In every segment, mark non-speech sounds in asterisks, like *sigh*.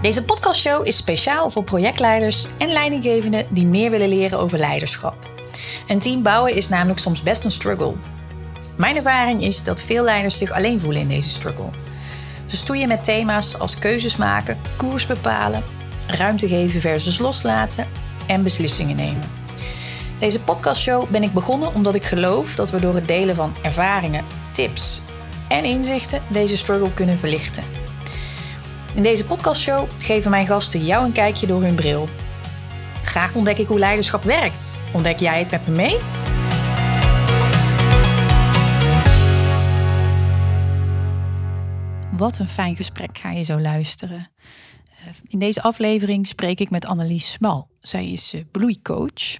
Deze podcastshow is speciaal voor projectleiders en leidinggevenden die meer willen leren over leiderschap. Een team bouwen is namelijk soms best een struggle. Mijn ervaring is dat veel leiders zich alleen voelen in deze struggle. Ze stoeien met thema's als keuzes maken, koers bepalen, ruimte geven versus loslaten en beslissingen nemen. Deze podcastshow ben ik begonnen omdat ik geloof dat we door het delen van ervaringen, tips en inzichten deze struggle kunnen verlichten. In deze podcastshow geven mijn gasten jou een kijkje door hun bril. Graag ontdek ik hoe leiderschap werkt. Ontdek jij het met me mee? Wat een fijn gesprek ga je zo luisteren. Eh, in deze aflevering spreek ik met Annelies Smal. Zij is eh, bloeicoach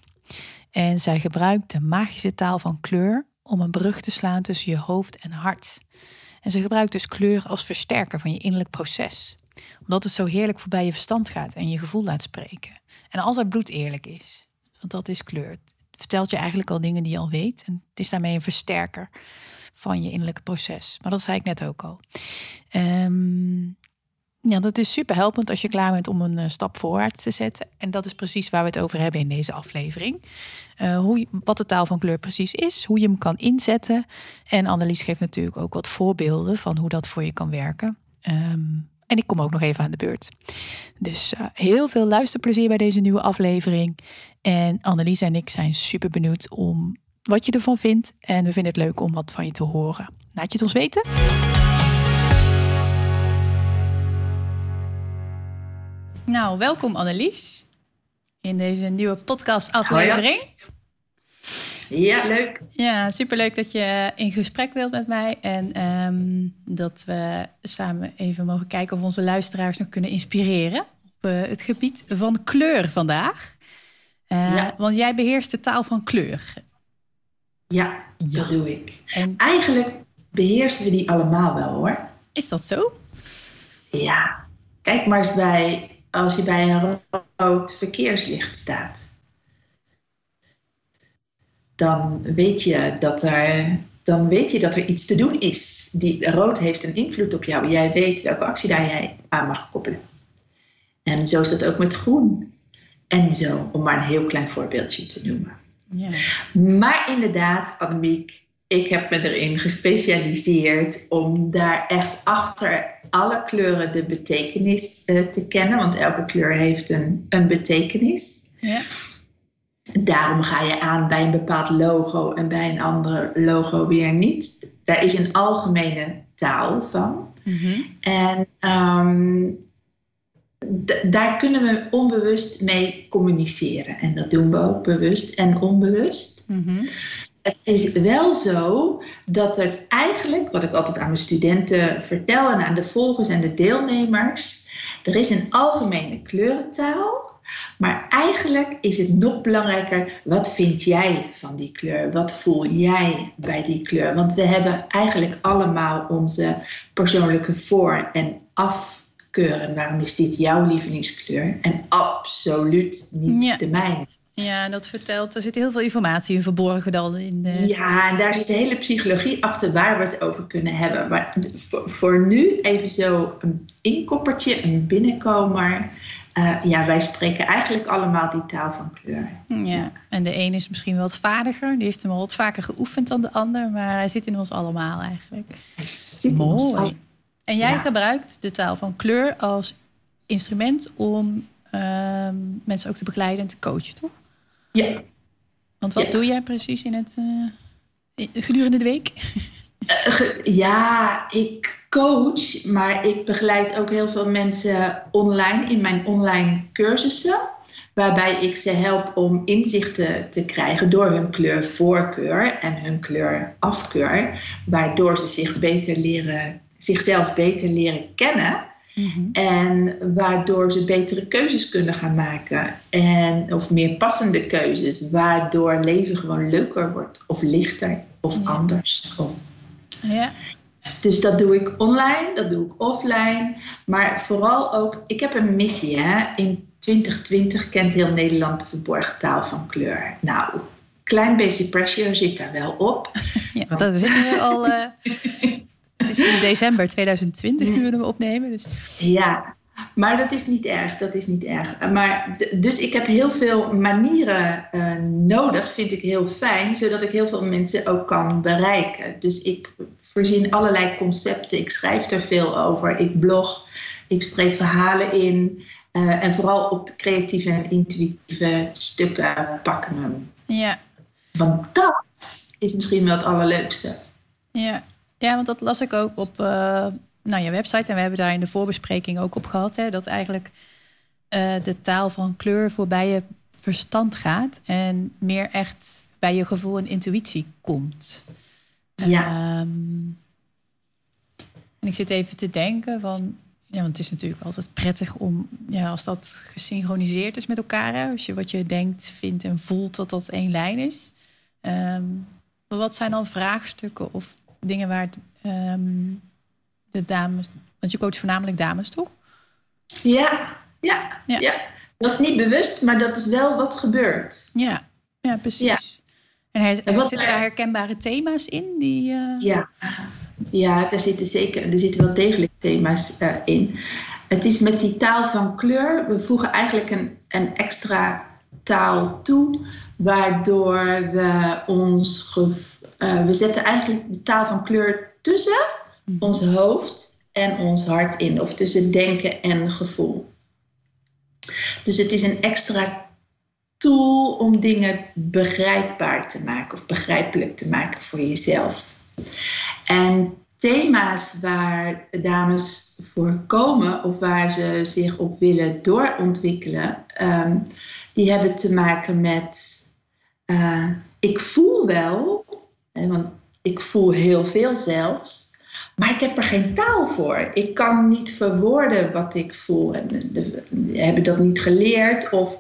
en zij gebruikt de magische taal van kleur om een brug te slaan tussen je hoofd en hart. En ze gebruikt dus kleur als versterker van je innerlijk proces. Omdat het zo heerlijk voorbij je verstand gaat en je gevoel laat spreken. En altijd bloed eerlijk is. Want dat is kleur. Het vertelt je eigenlijk al dingen die je al weet. En het is daarmee een versterker van je innerlijke proces. Maar dat zei ik net ook al. Um, ja, dat is super helpend als je klaar bent om een uh, stap voorwaarts te zetten. En dat is precies waar we het over hebben in deze aflevering. Uh, hoe, wat de taal van kleur precies is, hoe je hem kan inzetten. En Annelies geeft natuurlijk ook wat voorbeelden van hoe dat voor je kan werken. Um, en ik kom ook nog even aan de beurt. Dus uh, heel veel luisterplezier bij deze nieuwe aflevering. En Annelies en ik zijn super benieuwd om wat je ervan vindt. En we vinden het leuk om wat van je te horen. Laat je het ons weten. Nou, welkom Annelies in deze nieuwe podcast-aflevering. Ja, leuk. Ja, superleuk dat je in gesprek wilt met mij. En um, dat we samen even mogen kijken of onze luisteraars nog kunnen inspireren op uh, het gebied van kleur vandaag. Uh, ja. Want jij beheerst de taal van kleur. Ja, ja. dat doe ik. En... Eigenlijk beheersen we die allemaal wel hoor. Is dat zo? Ja. Kijk maar eens bij als je bij een rood verkeerslicht staat. Dan weet je dat er, dan weet je dat er iets te doen is. Die, rood heeft een invloed op jou. Jij weet welke actie daar jij aan mag koppelen. En zo is dat ook met groen. En zo, om maar een heel klein voorbeeldje te noemen. Ja. Maar inderdaad, Annemiek, ik heb me erin gespecialiseerd om daar echt achter alle kleuren de betekenis uh, te kennen. Want elke kleur heeft een, een betekenis. Ja. Daarom ga je aan bij een bepaald logo en bij een ander logo weer niet. Daar is een algemene taal van. Mm-hmm. En um, daar kunnen we onbewust mee communiceren. En dat doen we ook bewust en onbewust. Mm-hmm. Het is wel zo dat het eigenlijk, wat ik altijd aan mijn studenten vertel en aan de volgers en de deelnemers, er is een algemene kleurentaal. Maar eigenlijk is het nog belangrijker, wat vind jij van die kleur? Wat voel jij bij die kleur? Want we hebben eigenlijk allemaal onze persoonlijke voor- en afkeuren. Waarom is dit jouw lievelingskleur? En absoluut niet de mijne. Ja, dat vertelt. Er zit heel veel informatie in verborgen dan. In de... Ja, en daar zit de hele psychologie achter waar we het over kunnen hebben. Maar voor, voor nu even zo een inkoppertje, een binnenkomer. Uh, ja, wij spreken eigenlijk allemaal die taal van kleur. Ja, en de een is misschien wat vaardiger. Die heeft hem al wat vaker geoefend dan de ander. Maar hij zit in ons allemaal eigenlijk. Mooi. Al... En jij ja. gebruikt de taal van kleur als instrument om uh, mensen ook te begeleiden en te coachen, toch? Ja. Want wat doe jij precies in het, uh, gedurende de week? *laughs* Uh, ja, ik coach, maar ik begeleid ook heel veel mensen online in mijn online cursussen. Waarbij ik ze help om inzichten te krijgen door hun kleurvoorkeur en hun kleurafkeur. Waardoor ze zich beter leren, zichzelf beter leren kennen. Mhm. En waardoor ze betere keuzes kunnen gaan maken. En, of meer passende keuzes. Waardoor leven gewoon leuker wordt. Of lichter. Of anders. Of... Ja. Dus dat doe ik online, dat doe ik offline. Maar vooral ook, ik heb een missie. Hè? In 2020 kent heel Nederland de verborgen taal van kleur. Nou, klein beetje pressure zit daar wel op. *laughs* Ja, want dat zitten we al. Uh, Het is nu december 2020 nu we hem opnemen. Dus. Ja, maar dat is niet erg. Dat is niet erg. Maar, dus ik heb heel veel manieren uh, nodig, vind ik heel fijn, zodat ik heel veel mensen ook kan bereiken. Dus ik voorzien allerlei concepten. Ik schrijf er veel over. Ik blog. Ik spreek verhalen in. Uh, en vooral op de creatieve en intuïtieve stukken pakken hem. Ja. Want dat is misschien wel het allerleukste. Ja, ja want dat las ik ook op uh, nou, je website. En we hebben daar in de voorbespreking ook op gehad. Hè, dat eigenlijk uh, de taal van kleur voorbij je verstand gaat. En meer echt bij je gevoel en intuïtie komt. Ja. Um, en ik zit even te denken van... Ja, want het is natuurlijk altijd prettig om... Ja, als dat gesynchroniseerd is met elkaar. Hè, als je wat je denkt, vindt en voelt dat dat één lijn is. Um, maar wat zijn dan vraagstukken of dingen waar um, de dames... Want je coacht voornamelijk dames, toch? Ja, ja, ja, ja. Dat is niet bewust, maar dat is wel wat gebeurt. Ja, ja precies. Ja. En er zitten daar herkenbare thema's in? Die, uh... Ja, ja er, zitten zeker, er zitten wel degelijk thema's uh, in. Het is met die taal van kleur, we voegen eigenlijk een, een extra taal toe, waardoor we ons. Uh, we zetten eigenlijk de taal van kleur tussen mm. ons hoofd en ons hart in, of tussen denken en gevoel. Dus het is een extra tool om dingen begrijpbaar te maken of begrijpelijk te maken voor jezelf. En thema's waar dames voor komen of waar ze zich op willen doorontwikkelen, um, die hebben te maken met uh, ik voel wel, hè, want ik voel heel veel zelfs, maar ik heb er geen taal voor. Ik kan niet verwoorden wat ik voel. En hebben dat niet geleerd of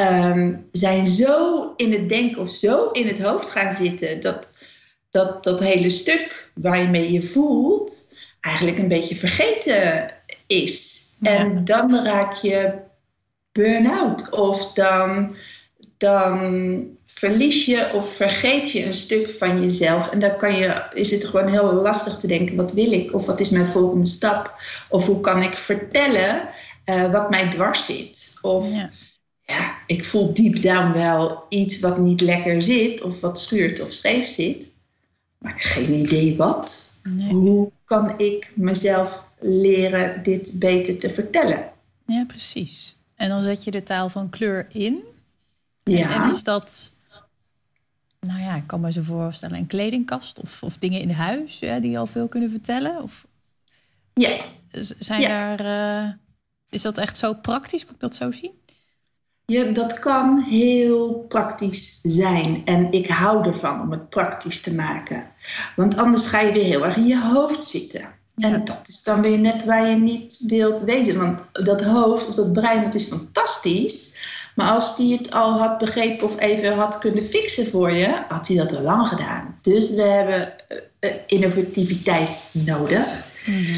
um, zijn zo in het denken of zo in het hoofd gaan zitten dat dat, dat hele stuk waar je mee je voelt eigenlijk een beetje vergeten is. En dan raak je burn-out of dan, dan verlies je of vergeet je een stuk van jezelf. En dan kan je, is het gewoon heel lastig te denken: wat wil ik? Of wat is mijn volgende stap? Of hoe kan ik vertellen uh, wat mij dwars zit? Of ja ja, ik voel deep down wel iets wat niet lekker zit, of wat schuurt of scheef zit. Maar ik heb geen idee wat. Hoe kan ik mezelf leren dit beter te vertellen? Ja, precies. En dan zet je de taal van kleur in. Ja. En, is dat, nou ja, ik kan me zo voorstellen, een kledingkast of, of dingen in huis ja, die al veel kunnen vertellen? Of ja. Zijn ja. daar, uh, is dat echt zo praktisch? Moet ik dat zo zien? Je, dat kan heel praktisch zijn. En ik hou ervan om het praktisch te maken. Want anders ga je weer heel erg in je hoofd zitten. En dat is dan weer net waar je niet wilt wezen. Want dat hoofd of dat brein, dat is fantastisch. Maar als die het al had begrepen of even had kunnen fixen voor je, had hij dat al lang gedaan. Dus we hebben uh, innovativiteit nodig. Mm-hmm.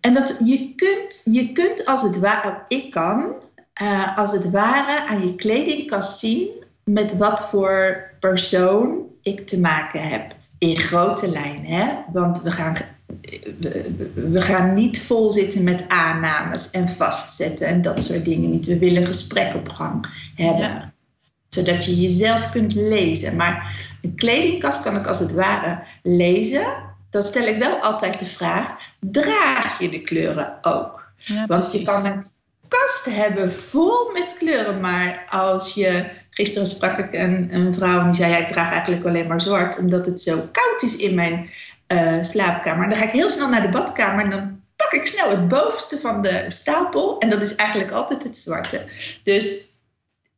En dat je kunt, je kunt als het ware, ik kan uh, als het ware aan je kledingkast zien met wat voor persoon ik te maken heb. In grote lijnen, hè? Want we gaan, we, we, gaan niet vol zitten met aannames en vastzetten en dat soort dingen niet. We willen gesprek op gang hebben. Zodat je jezelf kunt lezen. Maar een kledingkast kan ik als het ware lezen. Dan stel ik wel altijd de vraag: draag je de kleuren ook? Ja, Want je kan kast hebben vol met kleuren. Maar als je. Gisteren sprak ik een, een vrouw en die zei: ja, Ik draag eigenlijk alleen maar zwart, omdat het zo koud is in mijn uh, slaapkamer. Dan ga ik heel snel naar de badkamer en dan pak ik snel het bovenste van de stapel. En dat is eigenlijk altijd het zwarte. Dus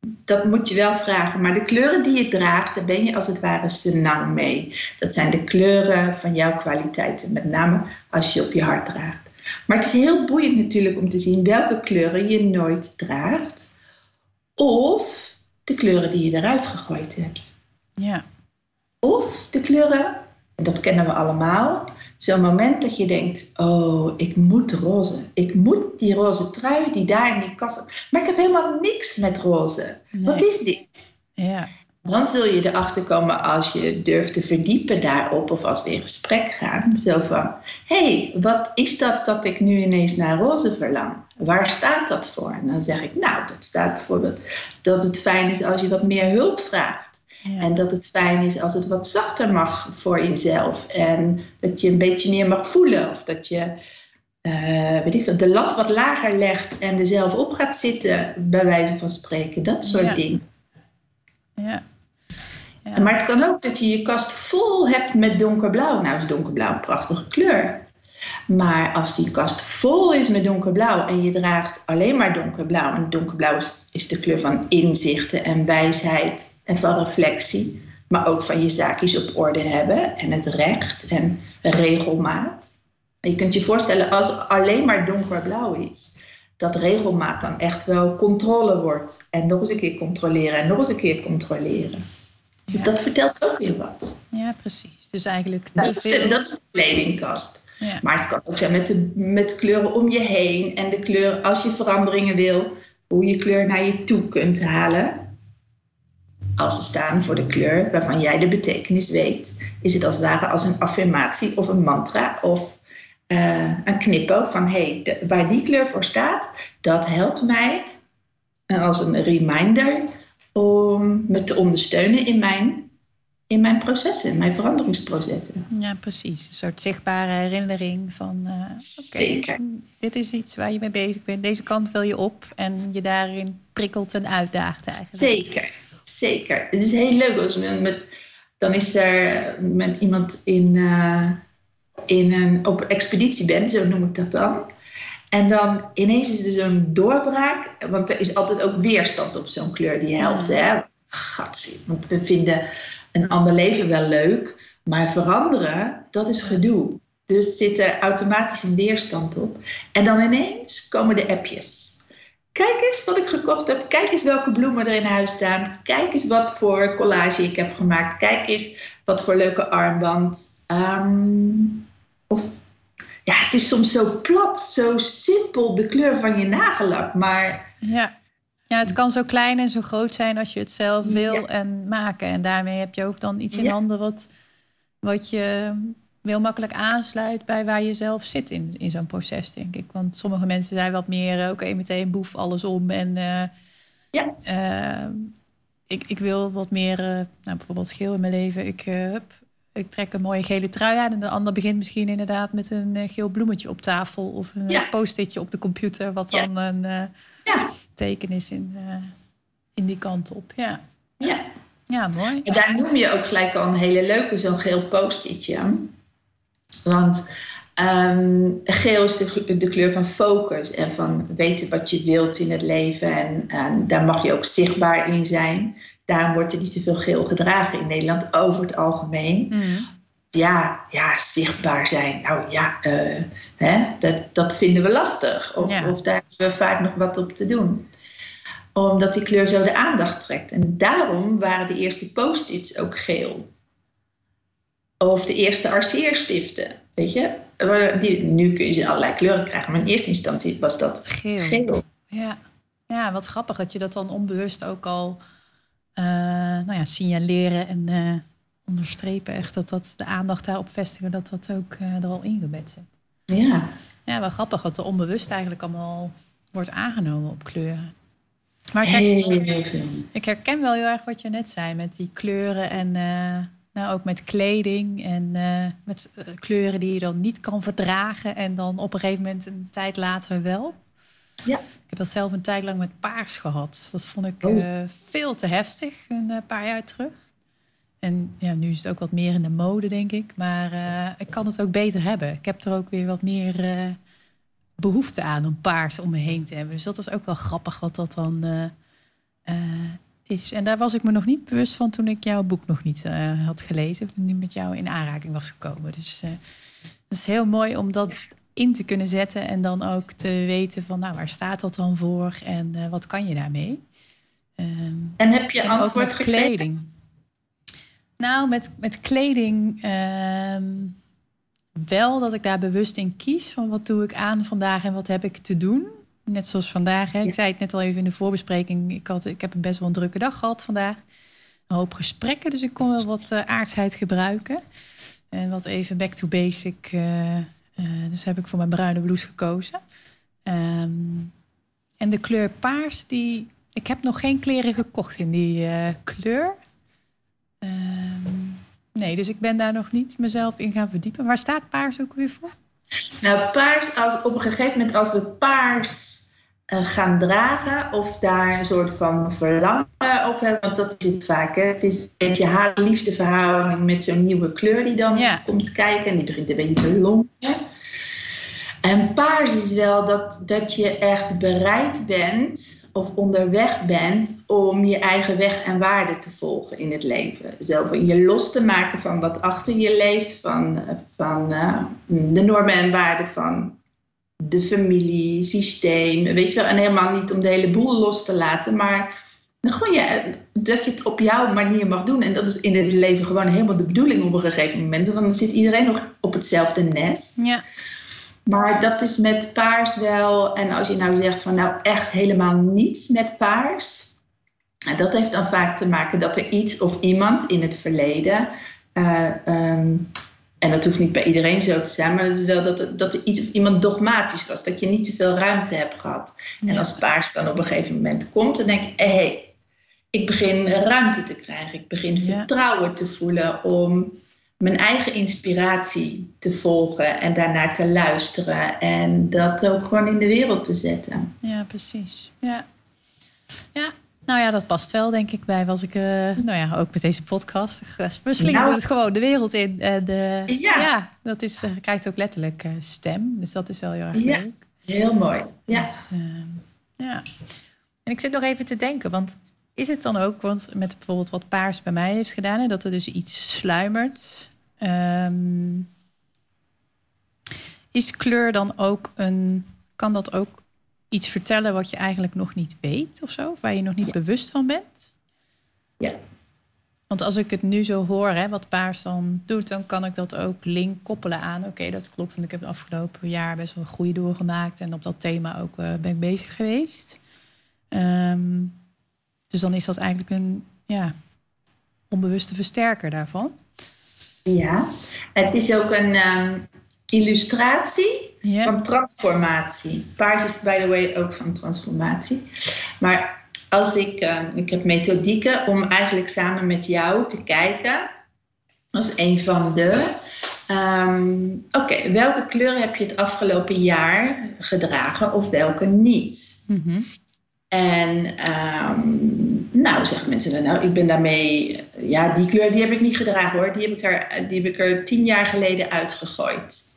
dat moet je wel vragen. Maar de kleuren die je draagt, daar ben je als het ware senang mee. Dat zijn de kleuren van jouw kwaliteiten, met name als je op je hart draagt. Maar het is heel boeiend natuurlijk om te zien welke kleuren je nooit draagt. Of de kleuren die je eruit gegooid hebt. Ja. Of de kleuren, dat kennen we allemaal. Zo'n moment dat je denkt, oh, ik moet roze. Ik moet die roze trui die daar in die kast Maar ik heb helemaal niks met roze. Wat is dit? Ja. Dan zul je erachter komen als je durft te verdiepen daarop of als we in gesprek gaan. Zo van, hé, hey, wat is dat dat ik nu ineens naar roze verlang? Waar staat dat voor? En dan zeg ik, nou, dat staat bijvoorbeeld dat het fijn is als je wat meer hulp vraagt. En dat het fijn is als het wat zachter mag voor jezelf. En dat je een beetje meer mag voelen. Of dat je uh, weet ik, de lat wat lager legt en er zelf op gaat zitten, bij wijze van spreken. Dat soort dingen. Ja. Maar het kan ook dat je je kast vol hebt met donkerblauw. Nou is donkerblauw een prachtige kleur. Maar als die kast vol is met donkerblauw en je draagt alleen maar donkerblauw, en donkerblauw is, de kleur van inzichten en wijsheid en van reflectie, maar ook van je zaakjes op orde hebben en het recht en regelmaat. Je kunt je voorstellen als alleen maar donkerblauw is, dat regelmaat dan echt wel controle wordt. En nog eens een keer controleren en nog eens een keer controleren. Dus dat vertelt ook weer wat. Ja, precies. Dus eigenlijk. Dat, is, dat is de kledingkast. Ja. Maar het kan ook zijn met de, met kleuren om je heen en de kleur als je veranderingen wil, hoe je kleur naar je toe kunt halen. Als ze staan voor de kleur waarvan jij de betekenis weet, is het als het ware als een affirmatie of een mantra of uh, een knippen van hey, waar die kleur voor staat, dat helpt mij als een reminder om me te ondersteunen in mijn, in mijn processen, mijn veranderingsprocessen. Ja, precies. Een soort zichtbare herinnering van uh, Zeker. dit is iets waar je mee bezig bent. Deze kant wil je op en je daarin prikkelt en uitdaagt eigenlijk. Zeker, zeker. Het is heel leuk als met, met dan is er met iemand in in een, op expeditie bent, zo noem ik dat dan. En dan ineens is er zo'n doorbraak, want er is altijd ook weerstand op zo'n kleur die helpt. Hè? Gat, want we vinden een ander leven wel leuk, maar veranderen, dat is gedoe. Dus zit er automatisch een weerstand op. En dan ineens komen de appjes. Kijk eens wat ik gekocht heb. Kijk eens welke bloemen er in huis staan. Kijk eens wat voor collage ik heb gemaakt. Kijk eens wat voor leuke armband. Um, of ja, het is soms zo plat, zo simpel de kleur van je nagellak, maar. Ja. Ja, het kan zo klein en zo groot zijn als je het zelf wil en maken. En daarmee heb je ook dan iets in handen wat, wat je heel makkelijk aansluit bij waar je zelf zit in, in zo'n proces, denk ik. Want sommige mensen zijn wat meer, eh, oké, meteen boef alles om. En uh, ja. Uh, ik, ik wil wat meer, nou, bijvoorbeeld geel in mijn leven. Ik heb ik trek een mooie gele trui aan. En de ander begint misschien inderdaad met een uh, geel bloemetje op tafel. Of een ja. post-itje op de computer. Wat dan een uh, ja. teken is in, uh, in die kant op. Ja, ja. ja mooi. En daar noem je ook gelijk al een hele leuke, zo'n geel post-itje. Want um, geel is de, de, kleur van focus. En van weten wat je wilt in het leven. En, en daar mag je ook zichtbaar in zijn. Daarom wordt er niet zoveel geel gedragen in Nederland over het algemeen. Mm. Ja, ja, zichtbaar zijn. Nou ja, uh, hè, dat, dat vinden we lastig. Of, ja. of daar hebben we vaak nog wat op te doen. Omdat die kleur zo de aandacht trekt. En daarom waren de eerste post-its ook geel. Of de eerste arceerstiften. Weet je, die, nu kun je ze allerlei kleuren krijgen. Maar in eerste instantie was dat geel. geel. Ja. ja, wat grappig dat je dat dan onbewust ook al nou ja, signaleren en uh, onderstrepen. Echt dat, dat de aandacht daarop vestigen, dat dat ook uh, er al ingebed zit. Ja. Ja, wel grappig wat er onbewust eigenlijk allemaal wordt aangenomen op kleuren. Maar ik herken, ik herken wel heel erg wat je net zei met die kleuren en nou, ook met kleding en met kleuren die je dan niet kan verdragen en dan op een gegeven moment een tijd later wel. Ja. Ik heb dat zelf een tijd lang met paars gehad. Dat vond ik oh. uh, veel te heftig een uh, paar jaar terug. En ja, nu is het ook wat meer in de mode, denk ik. Maar uh, ik kan het ook beter hebben. Ik heb er ook weer wat meer behoefte aan om paars om me heen te hebben. Dus dat is ook wel grappig wat dat dan is. En daar was ik me nog niet bewust van toen ik jouw boek nog niet had gelezen. Of niet met jou in aanraking was gekomen. Dus het is heel mooi om dat in te kunnen zetten en dan ook te weten van nou waar staat dat dan voor en uh, wat kan je daarmee. Um, en heb je en antwoord met kleding? Nou, met, met kleding um, wel dat ik daar bewust in kies van wat doe ik aan vandaag en wat heb ik te doen. Net zoals vandaag. Hè. Ik zei het net al even in de voorbespreking. Ik, had, ik heb een best wel een drukke dag gehad vandaag. een hoop gesprekken, dus ik kon wel wat uh, aardsheid gebruiken. En wat even back to basic. Uh, dus heb ik voor mijn bruine blouse gekozen. Um, en de kleur paars, die, ik heb nog geen kleren gekocht in die kleur. Um, nee, dus ik ben daar nog niet mezelf in gaan verdiepen. Waar staat paars ook weer voor? Nou, paars, als, op een gegeven moment als we paars gaan dragen of daar een soort van verlangen op hebben. Want dat is het vaak. Hè? Het is een beetje haat-liefde verhouding met zo'n nieuwe kleur die dan komt kijken. En die begint een beetje te lonken. En paars is wel dat, dat je echt bereid bent of onderweg bent om je eigen weg en waarde te volgen in het leven. Zo je los te maken van wat achter je leeft, van, van uh, de normen en waarden van de familie, systeem, weet je wel. En helemaal niet om de hele boel los te laten, maar gewoon ja, dat je het op jouw manier mag doen. En dat is in het leven gewoon helemaal de bedoeling op een gegeven moment. Want dan zit iedereen nog op hetzelfde nest. Ja. Maar dat is met paars wel. En als je nou zegt van nou echt helemaal niets met paars. Dat heeft dan vaak te maken dat er iets of iemand in het verleden. Uh, um, en dat hoeft niet bij iedereen zo te zijn, maar dat is wel dat, er, dat er iets of iemand dogmatisch was. Dat je niet te veel ruimte hebt gehad. En als paars dan op een gegeven moment komt, dan denk je: hé, hey, ik begin ruimte te krijgen. Ik begin vertrouwen te voelen om mijn eigen inspiratie te volgen en daarnaar te luisteren en dat ook gewoon in de wereld te zetten. Ja, precies. Ja, ja nou ja, dat past wel, denk ik, bij was ik, uh, nou ja, ook met deze podcast. We slingen nou, het gewoon de wereld in. En uh, ja. ja, dat is, je krijgt ook letterlijk uh, stem. Dus dat is wel heel erg ja, leuk. Heel mooi. Ja. Dus, ja. En ik zit nog even te denken, want is het dan ook, want met bijvoorbeeld wat Paars bij mij heeft gedaan, hè, dat er dus iets sluimert. Um, is kleur dan ook een, kan dat ook iets vertellen wat je eigenlijk nog niet weet of zo? Of waar je nog niet bewust van bent? Ja. Want als ik het nu zo hoor, hè, wat Paars dan doet, dan kan ik dat ook link koppelen aan. Oké, dat klopt, want ik heb het afgelopen jaar best wel een groei doorgemaakt. En op dat thema ook uh, ben ik bezig geweest. Um, dus dan is dat eigenlijk een ja, onbewuste versterker daarvan. Ja, het is ook een um, illustratie van transformatie. Paars is, by the way, ook van transformatie. Maar als ik, uh, ik heb methodieken om eigenlijk samen met jou te kijken, als een van de. Um, Oké, welke kleuren heb je het afgelopen jaar gedragen of welke niet? Mm En um, nou, zeggen mensen dan, nou, ik ben daarmee, ja, die kleur die heb ik niet gedragen hoor, die heb ik er, die heb ik er tien jaar geleden uitgegooid.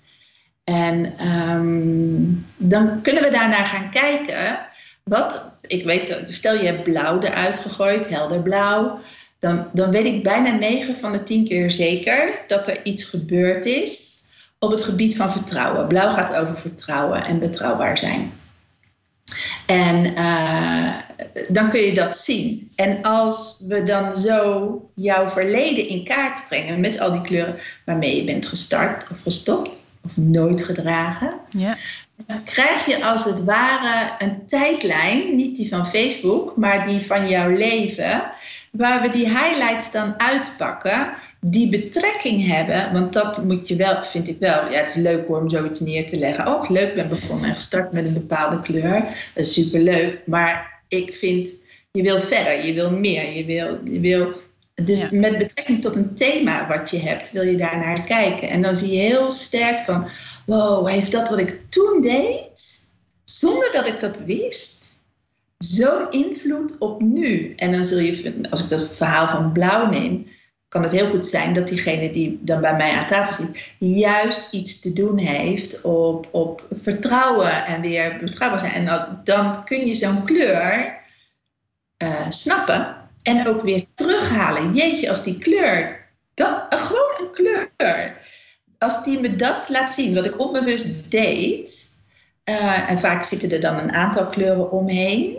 En um, dan kunnen we daarnaar gaan kijken. Wat, ik weet, stel je hebt blauw eruit gegooid, helder blauw. Dan, dan weet ik bijna 9 van de 10 keer zeker dat er iets gebeurd is op het gebied van vertrouwen. Blauw gaat over vertrouwen en betrouwbaar zijn. En uh, dan kun je dat zien. En als we dan zo jouw verleden in kaart brengen met al die kleuren waarmee je bent gestart of gestopt, of nooit gedragen. Ja. Dan krijg je als het ware een tijdlijn, niet die van Facebook, maar die van jouw leven, waar we die highlights dan uitpakken, die betrekking hebben. Want dat moet je wel, vind ik wel. Ja, het is leuk hoor om zoiets neer te leggen. Oh, leuk, ben begonnen en gestart met een bepaalde kleur. Dat is superleuk. Maar ik vind, je wil verder, je wil meer, je wil, je wil dus met betrekking tot een thema wat je hebt, wil je daar naar kijken. En dan zie je heel sterk van, wow, heeft dat wat ik toen deed, zonder dat ik dat wist, zo'n invloed op nu. En dan zul je, als ik dat verhaal van blauw neem, kan het heel goed zijn dat diegene die dan bij mij aan tafel zit, juist iets te doen heeft op, op vertrouwen en weer betrouwbaar zijn. En dan, dan kun je zo'n kleur uh, snappen en ook weer terughalen. Jeetje, als die kleur, dat, gewoon een kleur. Als die me dat laat zien, wat ik onbewust deed. Uh, en vaak zitten er dan een aantal kleuren omheen.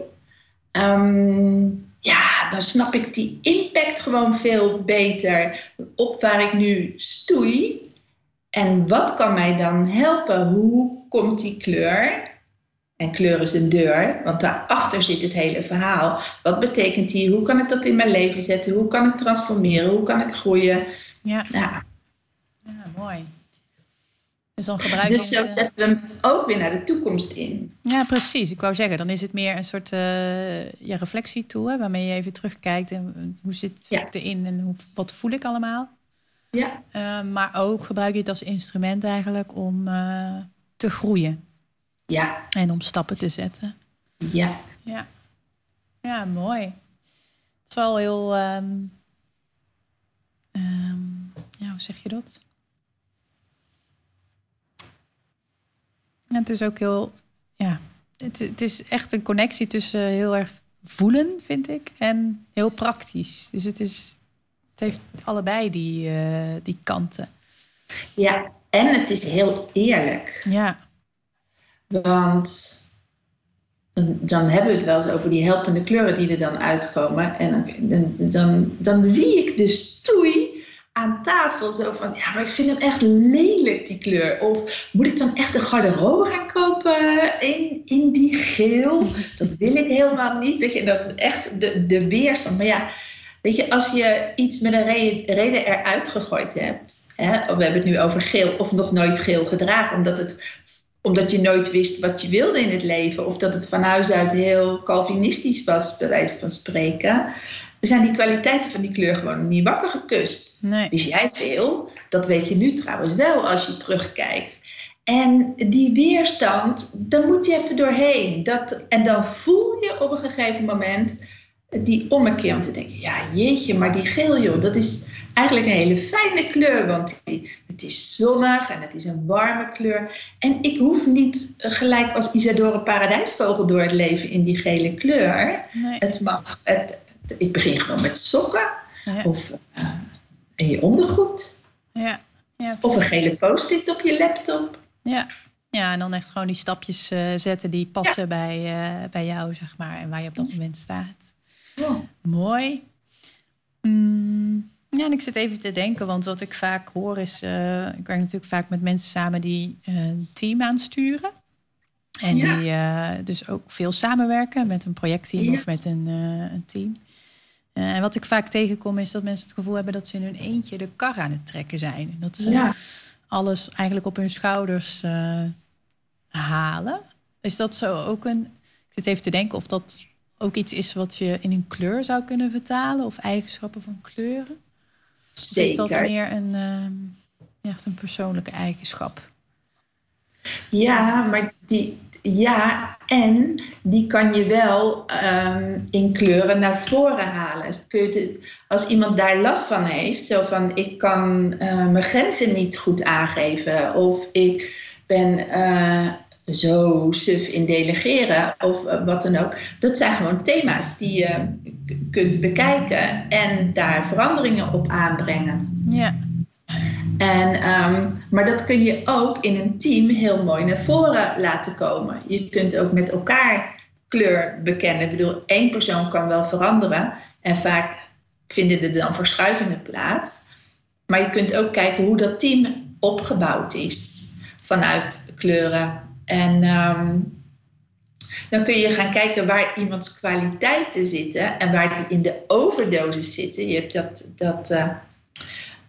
Um, ja, dan snap ik die impact gewoon veel beter op waar ik nu stoei. En wat kan mij dan helpen? Hoe komt die kleur En kleur is een deur, want daarachter zit het hele verhaal. Wat betekent die? Hoe kan ik dat in mijn leven zetten? Hoe kan ik transformeren? Hoe kan ik groeien? Ja, Ja, ja mooi. Dus dan gebruik dus zo eh, zetten we hem ook weer naar de toekomst in. Ja, precies. Ik wou zeggen, dan is het meer een soort uh, ja, reflectietool... Hè, waarmee je even terugkijkt en eh, hoe zit Ja. ik erin en hoe, wat voel ik allemaal. Ja, Uh, maar ook gebruik je het als instrument eigenlijk om uh, te groeien ja, en om stappen te zetten. ja. Ja, ja mooi. Het is wel heel... Um, um, ja, hoe zeg je dat? En het is ook heel... Ja, het, het is echt een connectie tussen heel erg voelen, vind ik, en heel praktisch. Dus het is... Het heeft allebei die, uh, die kanten. Ja, en het is heel eerlijk. Ja. Want dan, hebben we het wel eens over die helpende kleuren die er dan uitkomen. En dan, dan, dan zie ik de stoei aan tafel zo van, ja, maar ik vind hem echt lelijk, die kleur. Of moet ik dan echt een garderobe gaan kopen in, in die geel? Dat wil ik helemaal niet. Weet je, dat echt de, de weerstand. Maar ja, weet je, als je iets met een reden eruit gegooid hebt. Hè, we hebben het nu over geel of nog nooit geel gedragen, omdat het omdat je nooit wist wat je wilde in het leven, of dat het van huis uit heel Calvinistisch was, bij wijze van spreken, zijn die kwaliteiten van die kleur gewoon niet wakker gekust. Nee. Wist jij veel? Dat weet je nu trouwens wel als je terugkijkt. En die weerstand, daar moet je even doorheen. Dat, en dan voel je op een gegeven moment die ommekeer om te denken: ja, jeetje, maar die geel, joh, dat is eigenlijk een hele fijne kleur, want het is zonnig en het is een warme kleur. En ik hoef niet gelijk als Isadore Paradijsvogel door het leven in die gele kleur. Nee. Het mag, het, ik begin gewoon met sokken Ja. of uh, in je ondergoed. Ja. Ja, Of een gele post-it op je laptop. Ja. ja, en dan echt gewoon die stapjes uh, zetten die passen ja. bij, uh, bij jou, zeg maar, en waar je op dat moment staat. Mooi. Mm. Ja, en ik zit even te denken, want wat ik vaak hoor is... Uh, ik werk natuurlijk vaak met mensen samen die een team aansturen. En Ja. die uh, dus ook veel samenwerken met een projectteam Ja. of met een, uh, een team. Eh, en wat ik vaak tegenkom is dat mensen het gevoel hebben... dat ze in hun eentje de kar aan het trekken zijn. En Dat ze Ja. alles eigenlijk op hun schouders eh, halen. Is dat zo ook een... Ik zit even te denken of dat ook iets is wat je in een kleur zou kunnen vertalen... of eigenschappen van kleuren. Of is dat Zeker. meer een, uh, echt een persoonlijke eigenschap? Ja, maar die, ja, en die kan je wel um, in kleuren naar voren halen. Kun je de, als iemand daar last van heeft, zo van ik kan uh, mijn grenzen niet goed aangeven of ik ben uh, zo suf in delegeren of wat dan ook. Dat zijn gewoon thema's die je kunt bekijken en daar veranderingen op aanbrengen. Ja. En, um, maar dat kun je ook in een team heel mooi naar voren laten komen. Je kunt ook met elkaar kleur bekennen. Ik bedoel, één persoon kan wel veranderen en vaak vinden er dan verschuivingen plaats. Maar je kunt ook kijken hoe dat team opgebouwd is vanuit kleuren. En um, dan kun je gaan kijken waar iemands kwaliteiten zitten en waar die in de overdosis zitten. Je hebt dat, dat uh,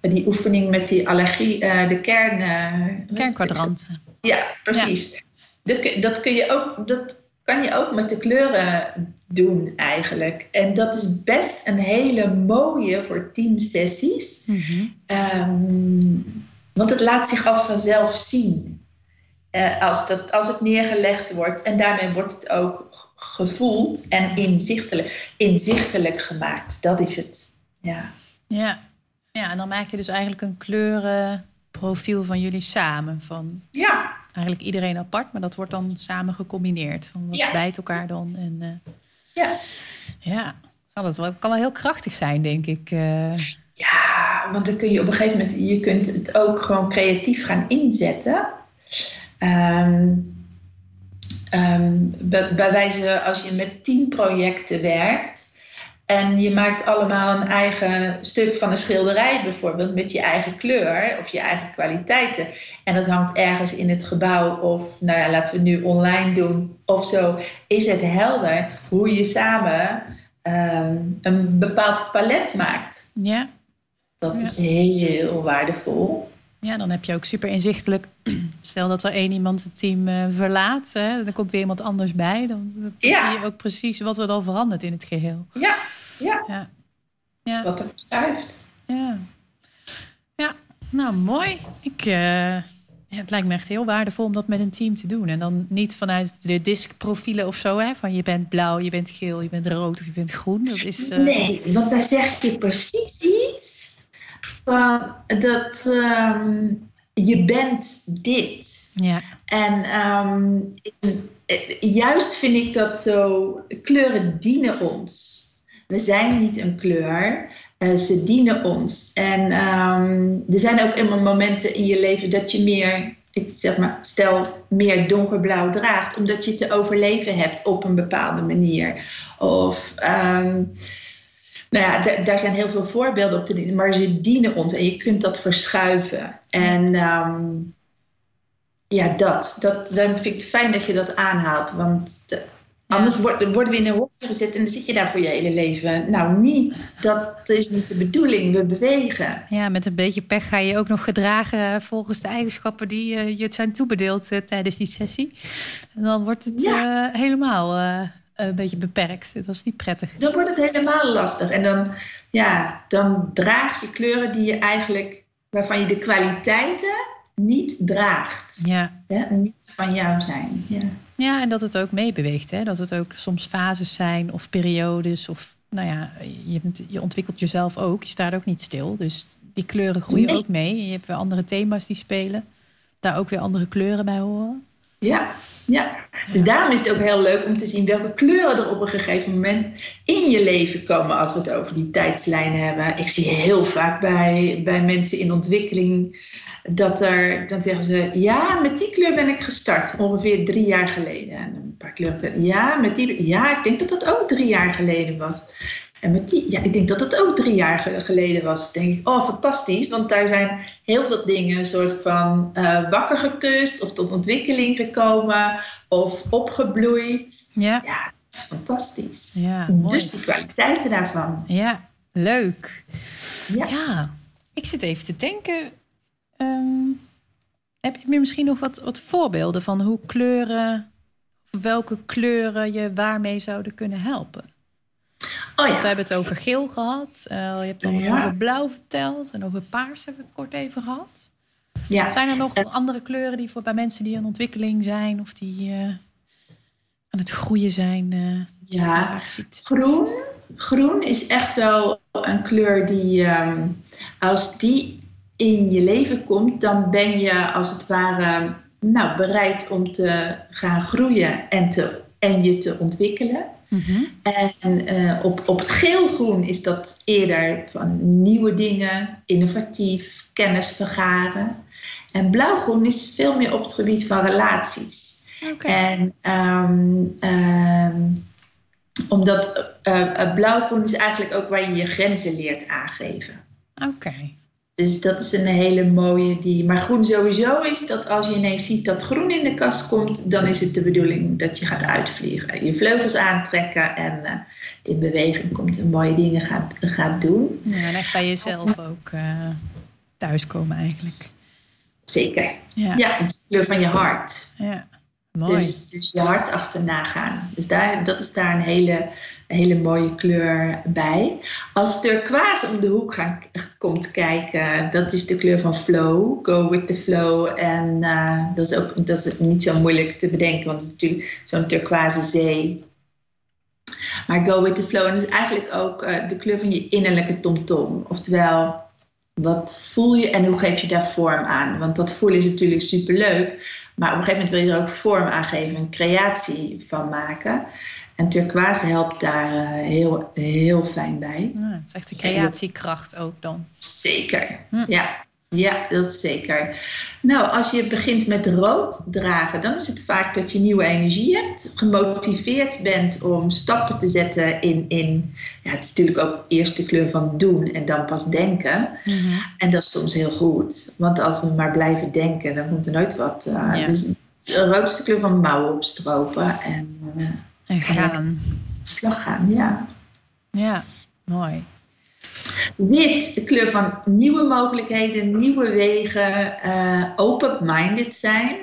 die oefening met die allergie, uh, de kern... Uh, Kernkwadranten. Ja, precies. Ja. De, dat, kun je ook, dat kan je ook met de kleuren doen eigenlijk. En dat is best een hele mooie voor teamsessies. Mm -hmm. um, want het laat zich als vanzelf zien. Uh, als, dat, als het neergelegd wordt. En daarmee wordt het ook gevoeld en inzichtelijk, inzichtelijk gemaakt. Dat is het. Ja. Ja. ja, en dan maak je dus eigenlijk een kleurenprofiel van jullie samen. Van ja. Eigenlijk iedereen apart, maar dat wordt dan samen gecombineerd. Van wat Ja. bijt elkaar dan? En, uh, Ja. ja, dat kan wel heel krachtig zijn, denk ik. Uh, Ja, want dan kun je op een gegeven moment, je kunt het ook gewoon creatief gaan inzetten. Um, um, bij, bij wijze als je met teamprojecten werkt, En je maakt allemaal een eigen stuk van een schilderij, bijvoorbeeld met je eigen kleur of je eigen kwaliteiten. En dat hangt ergens in het gebouw, of nou ja, laten we nu online doen of zo. Is het helder hoe je samen ehm, een bepaald palet maakt? Ja. Dat is heel waardevol. Ja, dan heb je ook super inzichtelijk. *clears throat* Stel dat er één iemand het team uh, verlaat, hè, dan komt weer iemand anders bij. Dan, dan Ja. zie je ook precies wat er dan verandert in het geheel. Ja, ja. Ja, ja, wat er verschuift. ja. ja. nou mooi. Ik, eh, het lijkt me echt heel waardevol om dat met een team te doen. En dan niet vanuit de diskprofielen of zo, hè, van je bent blauw, je bent geel, je bent rood of je bent groen. Dat is, eh, Nee, want daar zeg je precies iets van dat ehm, je bent dit. Ja, En ehm, eh, juist vind ik dat zo, kleuren dienen ons. We zijn niet een kleur, eh, ze dienen ons. En ehm, er zijn ook immer momenten in je leven dat je meer, ik zeg maar, stel meer donkerblauw draagt, omdat je te overleven hebt op een bepaalde manier. Of, nou ja, da- daar zijn heel veel voorbeelden op te dienen, maar ze dienen ons en je kunt dat verschuiven. En ehm, ja, dat, dat. Dan vind ik het fijn dat je dat aanhaalt. Want de- Ja. anders word- worden we in een hokje gezet en dan zit je daar voor je hele leven. Nou, niet. Dat is niet de bedoeling. We bewegen. ja, met een beetje pech ga je ook nog gedragen volgens de eigenschappen die eh, je zijn toebedeeld eh, tijdens die sessie. En dan wordt het Ja. eh, helemaal eh, een beetje beperkt. Dat is niet prettig. Dan wordt het helemaal lastig. En dan, ja, dan draag je kleuren die je eigenlijk, waarvan je de kwaliteiten niet draagt. Ja. Hè? Niet van jou zijn. Ja. Ja, en dat het ook meebeweegt. Hè? Dat het ook soms fases zijn of periodes. Of nou ja, je, bent- je ontwikkelt jezelf ook. Je staat ook niet stil. Dus die kleuren groeien Nee. ook mee. Je hebt weer andere thema's die spelen. Daar ook weer andere kleuren bij horen. Ja, ja. Dus daarom is het ook heel leuk om te zien welke kleuren er op een gegeven moment in je leven komen als we het over die tijdslijnen hebben. Ik zie heel vaak bij, bij mensen in ontwikkeling dat er, dan zeggen ze, ja, met die kleur ben ik gestart, ongeveer drie jaar geleden. En een paar kleuren, ja, met die, ja, ik denk dat dat ook drie jaar geleden was. En met die, ja, ik denk dat dat ook drie jaar ge- geleden was. Dan denk ik, oh, fantastisch, want daar zijn heel veel dingen een soort van eh, wakker gekust of tot ontwikkeling gekomen of opgebloeid. Ja, Ja, dat is fantastisch. Ja, dus die kwaliteiten daarvan. ja leuk. Ja. Ja, ik zit even te denken. ehm, heb je misschien nog wat, wat voorbeelden van hoe kleuren, of welke kleuren je waarmee zouden kunnen helpen? Oh we hebben het over geel gehad. eh, je hebt al wat Ja. over blauw verteld. En over paars hebben we het kort even gehad. ja. Zijn er nog andere kleuren die voor bij mensen die in ontwikkeling zijn of die eh, aan het groeien zijn, je ja. vaak ziet? Groen. Groen is echt wel een kleur die, ehm, als die in je leven komt, dan ben je als het ware nou, bereid om te gaan groeien en, te, en je te ontwikkelen. Mhm. En eh, op, op het geel-groen is dat eerder van nieuwe dingen, innovatief, kennis vergaren. En blauw-groen is veel meer op het gebied van relaties. Oké. En ehm, ehm, omdat eh, eh, blauw-groen is eigenlijk ook waar je je grenzen leert aangeven. Oké. Dus dat is een hele mooie die. Maar groen sowieso is dat als je ineens ziet dat groen in de kast komt, dan is het de bedoeling dat je gaat uitvliegen. Je vleugels aantrekken en eh, in beweging komt en mooie dingen gaat, gaat doen. Ja, en echt bij jezelf ook eh, thuiskomen eigenlijk. Zeker. Ja, Ja, het is kleur van je hart. ja. mooi. Dus, dus je hart achterna gaan. Dus daar, dat is daar een hele, een hele mooie kleur bij. Als turquoise om de hoek gaan, komt kijken, dat is de kleur van flow. Go with the flow. En eh, dat, is ook, dat is niet zo moeilijk te bedenken, want het is natuurlijk zo'n turquoise zee. Maar go with the flow. En is eigenlijk ook eh, de kleur van je innerlijke tomtom. Oftewel, wat voel je en hoe geef je daar vorm aan? Want dat voelen is natuurlijk superleuk. Maar op een gegeven moment wil je er ook vorm aan geven, een creatie van maken. En turquoise helpt daar eh, heel, heel fijn bij. Ja, dat is echt de creatiekracht ook dan. Zeker. Hm. Ja. Ja, dat is zeker. Nou, als je begint met rood dragen, dan is het vaak dat je nieuwe energie hebt, gemotiveerd bent om stappen te zetten in, in ja, het is natuurlijk ook eerst de kleur van doen en dan pas denken. Mhm. En dat is soms heel goed, want als we maar blijven denken, dan komt er nooit wat. Ja. Dus de roodste kleur van mouwen opstropen en eh, En gaan. slag gaan, ja. Ja, mooi. Wit, de kleur van nieuwe mogelijkheden, nieuwe wegen, eh, open-minded zijn.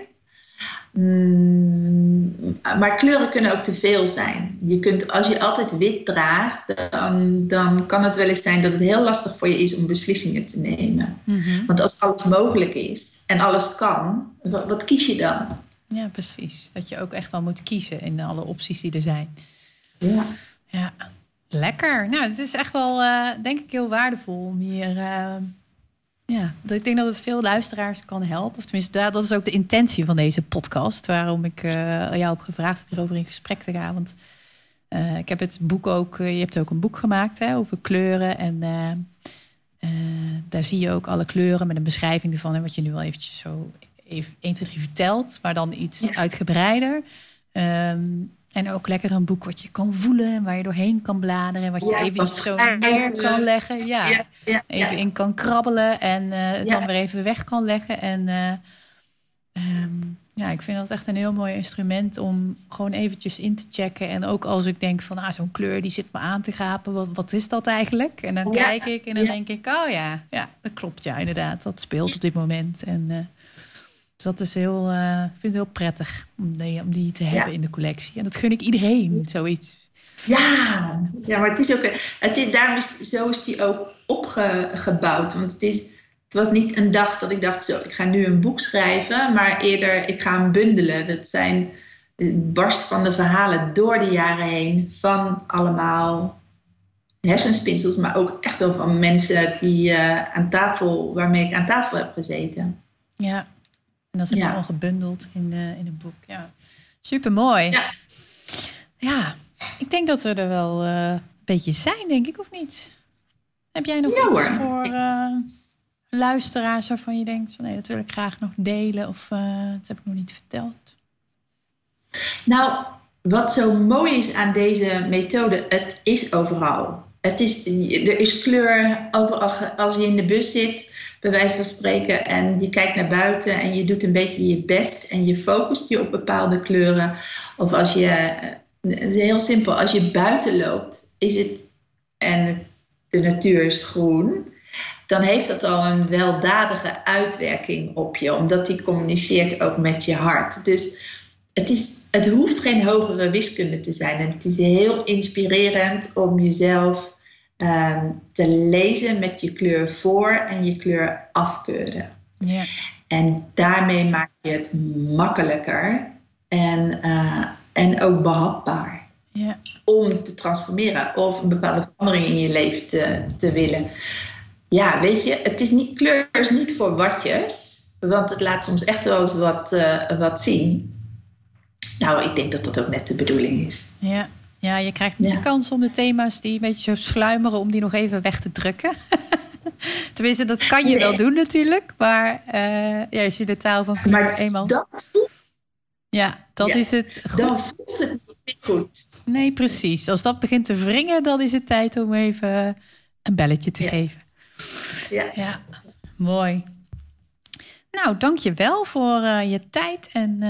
Mm, maar kleuren kunnen ook te veel zijn. Je kunt, als je altijd wit draagt, dan, dan kan het wel eens zijn dat het heel lastig voor je is om beslissingen te nemen. Mhm. Want als alles mogelijk is en alles kan, wat, wat kies je dan? Ja, precies. Dat je ook echt wel moet kiezen in alle opties die er zijn. Ja. Ja, lekker. Nou, het is echt wel, eh, denk ik, heel waardevol om hier. eh, ja, ik denk dat het veel luisteraars kan helpen. Of tenminste, dat is ook de intentie van deze podcast. Waarom ik eh, jou heb gevraagd om hierover in gesprek te gaan. Want ik heb het boek ook, je hebt ook een boek gemaakt hè, over kleuren. En daar zie je ook alle kleuren met een beschrijving ervan. En wat je nu al eventjes zo even 1, 2, 3 vertelt, maar dan iets Ja. uitgebreider. Ehm, en ook lekker een boek wat je kan voelen en waar je doorheen kan bladeren. Wat je Ja, even zo neer kan leggen. Ja, Ja, ja, even in kan krabbelen en eh, het dan weer even weg kan leggen. En eh, ehm, ja, ik vind dat echt een heel mooi instrument om gewoon eventjes in te checken. En ook als ik denk van, ah, zo'n kleur die zit me aan te gapen. Wat, wat is dat eigenlijk? En dan kijk ik en dan denk ik, oh ja, ja, dat klopt ja, inderdaad. Dat speelt op dit moment. En eh, dus dat is heel, eh, ik vind het heel prettig om die, om die te hebben in de collectie. En dat gun ik iedereen, zoiets. Ja, ja, maar het is ook. Het is, daarom is, zo is die ook opgebouwd. Want het, is, het was niet een dag dat ik dacht: zo, ik ga nu een boek schrijven. Maar eerder, ik ga hem bundelen. Dat zijn barst van de verhalen door de jaren heen. Van allemaal hersenspinsels, maar ook echt wel van mensen die eh, aan tafel, waarmee ik aan tafel heb gezeten. Ja, en dat heb je Ja. allemaal gebundeld in, in een boek. Ja. Super mooi. Ja. Ja, ik denk dat we er wel eh, een beetje zijn, denk ik, of niet? Heb jij nog Ja, iets hoor. voor eh, luisteraars waarvan je denkt van nee, dat wil ik graag nog delen of eh, dat heb ik nog niet verteld? Nou, wat zo mooi is aan deze methode, het is overal. Het is, er is kleur overal. Als je in de bus zit, bij wijze van spreken, en je kijkt naar buiten en je doet een beetje je best en je focust je op bepaalde kleuren. Of als je, eh, heel simpel, als je buiten loopt, is het, en de natuur is groen, dan heeft dat al een weldadige uitwerking op je, omdat die communiceert ook met je hart. Dus het, is, het hoeft geen hogere wiskunde te zijn. En het is heel inspirerend om jezelf ehm, te lezen met je kleur voor en je kleur afkeuren. Ja, En daarmee maak je het makkelijker en, eh, en ook behapbaar ja, om te transformeren of een bepaalde verandering in je leven te, te willen. Ja, weet je, het is niet, kleur is niet voor watjes, want het laat soms echt wel eens wat, eh, wat zien. Nou, ik denk dat dat ook net de bedoeling is. ja. Ja, je krijgt niet Ja. de kans om de thema's die een beetje zo sluimeren, om die nog even weg te drukken. *laughs* Tenminste, dat kan je Nee. wel doen natuurlijk. Maar eh, ja, als je de taal van kleur Maar eenmaal... voelt- Ja, dat Ja. is het. Goed. dan voelt het niet goed. Nee, precies. Als dat begint te wringen, dan is het tijd om even een belletje te Ja. geven. Ja. Ja, mooi. Nou, dank je wel voor eh, je tijd en eh,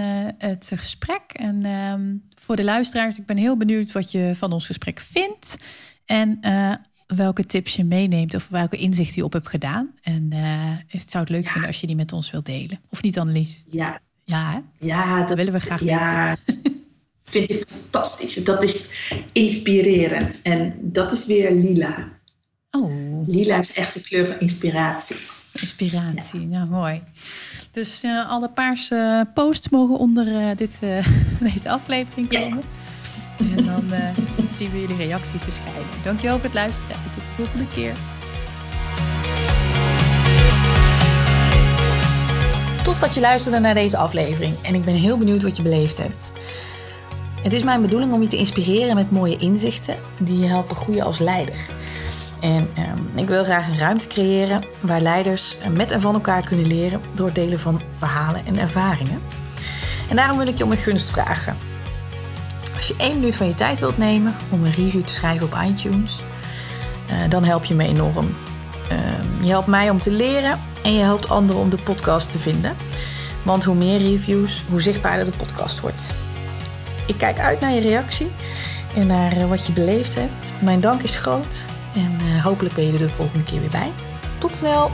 het gesprek. En ehm, voor de luisteraars, ik ben heel benieuwd wat je van ons gesprek vindt. En eh, welke tips je meeneemt of welke inzichten je op hebt gedaan. En ik zou het leuk Ja. vinden als je die met ons wilt delen. Of niet, Annelies? Ja, Ja, hè? ja dat dat willen we graag weten. ja, *laughs* *laughs* vind ik fantastisch. Dat is inspirerend. En dat is weer lila. Oh, Lila is echt de kleur van inspiratie. Inspiratie. Nou, mooi. Dus eh, alle paarse posts mogen onder eh, dit, eh, *laughs* deze aflevering komen. En dan zien we jullie reactie verschijnen. Dankjewel voor het luisteren. en Tot de volgende keer. Tof dat je luisterde naar deze aflevering en ik ben heel benieuwd wat je beleefd hebt. Het is mijn bedoeling om je te inspireren met mooie inzichten die je helpen groeien als leider. En ehm, ik wil graag een ruimte creëren waar leiders met en van elkaar kunnen leren door het delen van verhalen en ervaringen. En daarom wil ik je om een gunst vragen. Als je één minuut van je tijd wilt nemen om een review te schrijven op iTunes, uh, dan help je me enorm. Uh, je helpt mij om te leren en je helpt anderen om de podcast te vinden. Want hoe meer reviews, hoe zichtbaarder de podcast wordt. Ik kijk uit naar je reactie en naar eh, wat je beleefd hebt. Mijn dank is groot en uh, hopelijk ben je er de volgende keer weer bij. Tot snel!